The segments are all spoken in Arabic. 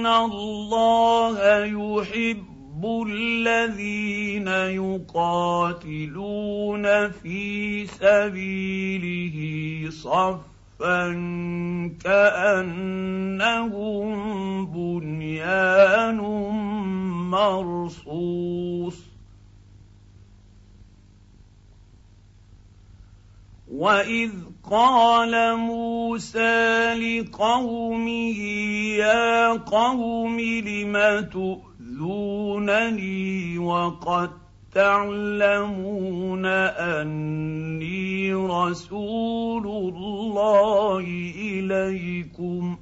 ان الله يحب الذين يقاتلون في سبيله صفا كانهم بنيان مرصوص واذ قال موسى لقومه يا قوم لم تؤذونني وقد تعلمون اني رسول الله اليكم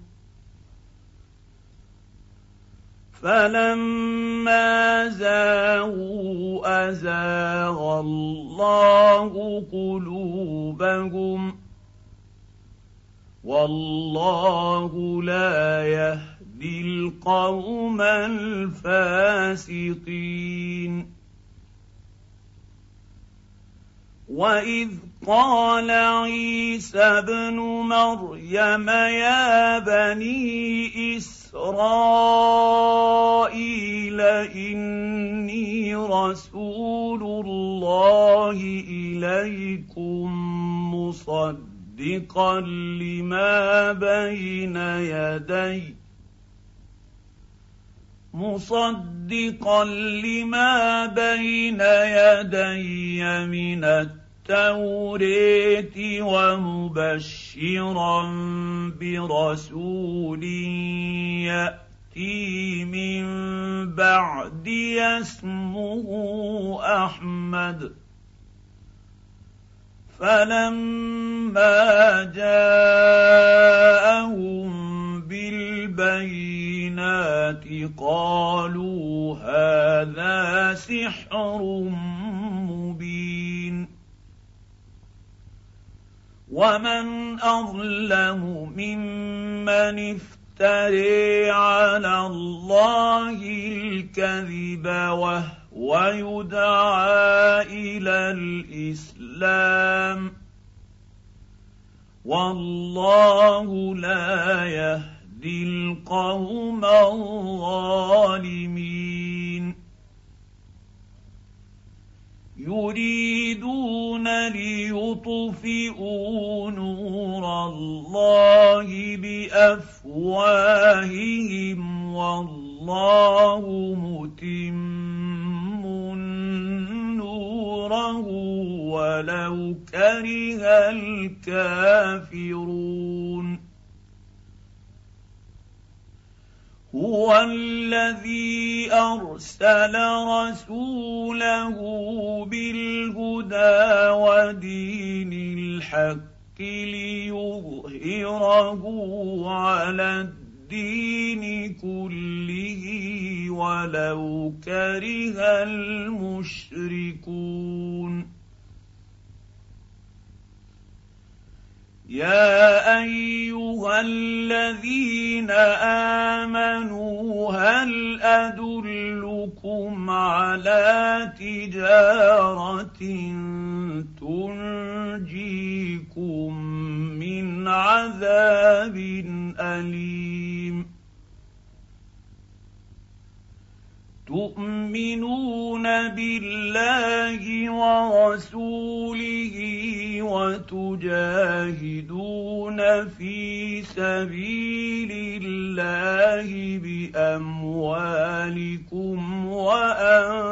فلما زاغوا ازاغ الله قلوبهم والله لا يهدي القوم الفاسقين. واذ قال عيسى ابن مريم يا بني اسرائيل اني رسول الله اليكم مصدقا لما بين يدي. مصدقا لما بين يدي من التوريت ومبشرا برسول يأتي من بعد اسمه أحمد. فلما جاءهم بالبينات قالوا هذا سحر مبين ومن اظلم ممن افتري على الله الكذب وهو يدعى إلى الإسلام. والله لا يهدي القوم الظالمين. يريدون ليطفئوا نور الله بأفواههم والله متم. نوره ولو كره الكافرون هو الذي ارسل رسوله بالهدى ودين الحق ليظهره على الدين كله ولو كره المشركون يا ايها الذين امنوا هل ادلكم على تجاره تنجيكم من عذاب اليم تؤمنون بالله ورسوله وتجاهدون في سبيل الله بأموالكم وأنفسكم.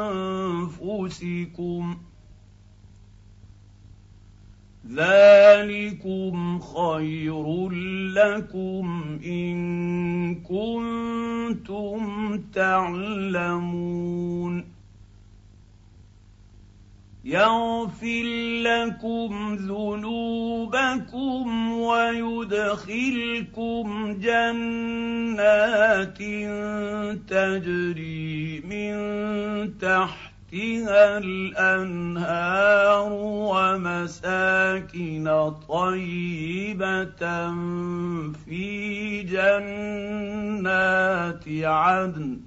ذلكم خير لكم إن كنتم تعلمون. يغفر لكم ذنوبكم ويدخلكم جنات تجري من تحتها الأنهار ومساكن طيبة في جنات عدن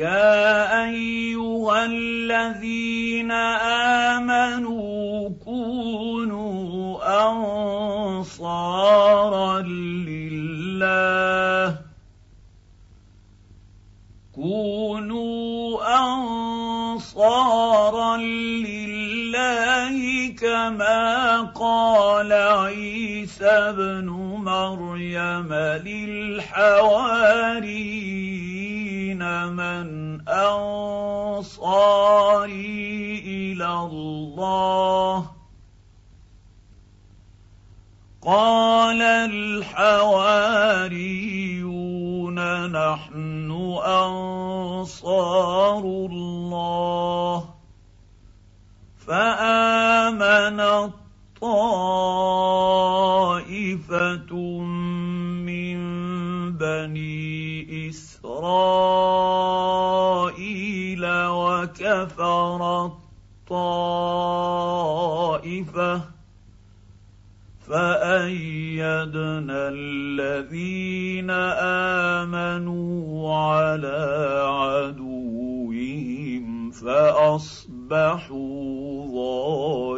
يا ايها الذين امنوا كونوا انصارا لله كونوا انصارا لله كما قال عيسى ابن مريم للحواريين من أنصاري إلى الله. قال الحواريون نحن أنصار الله. فامنت طائفه من بني اسرائيل وكفرت طائفه فايدنا الذين امنوا على عدوهم فاصبحوا ظالمين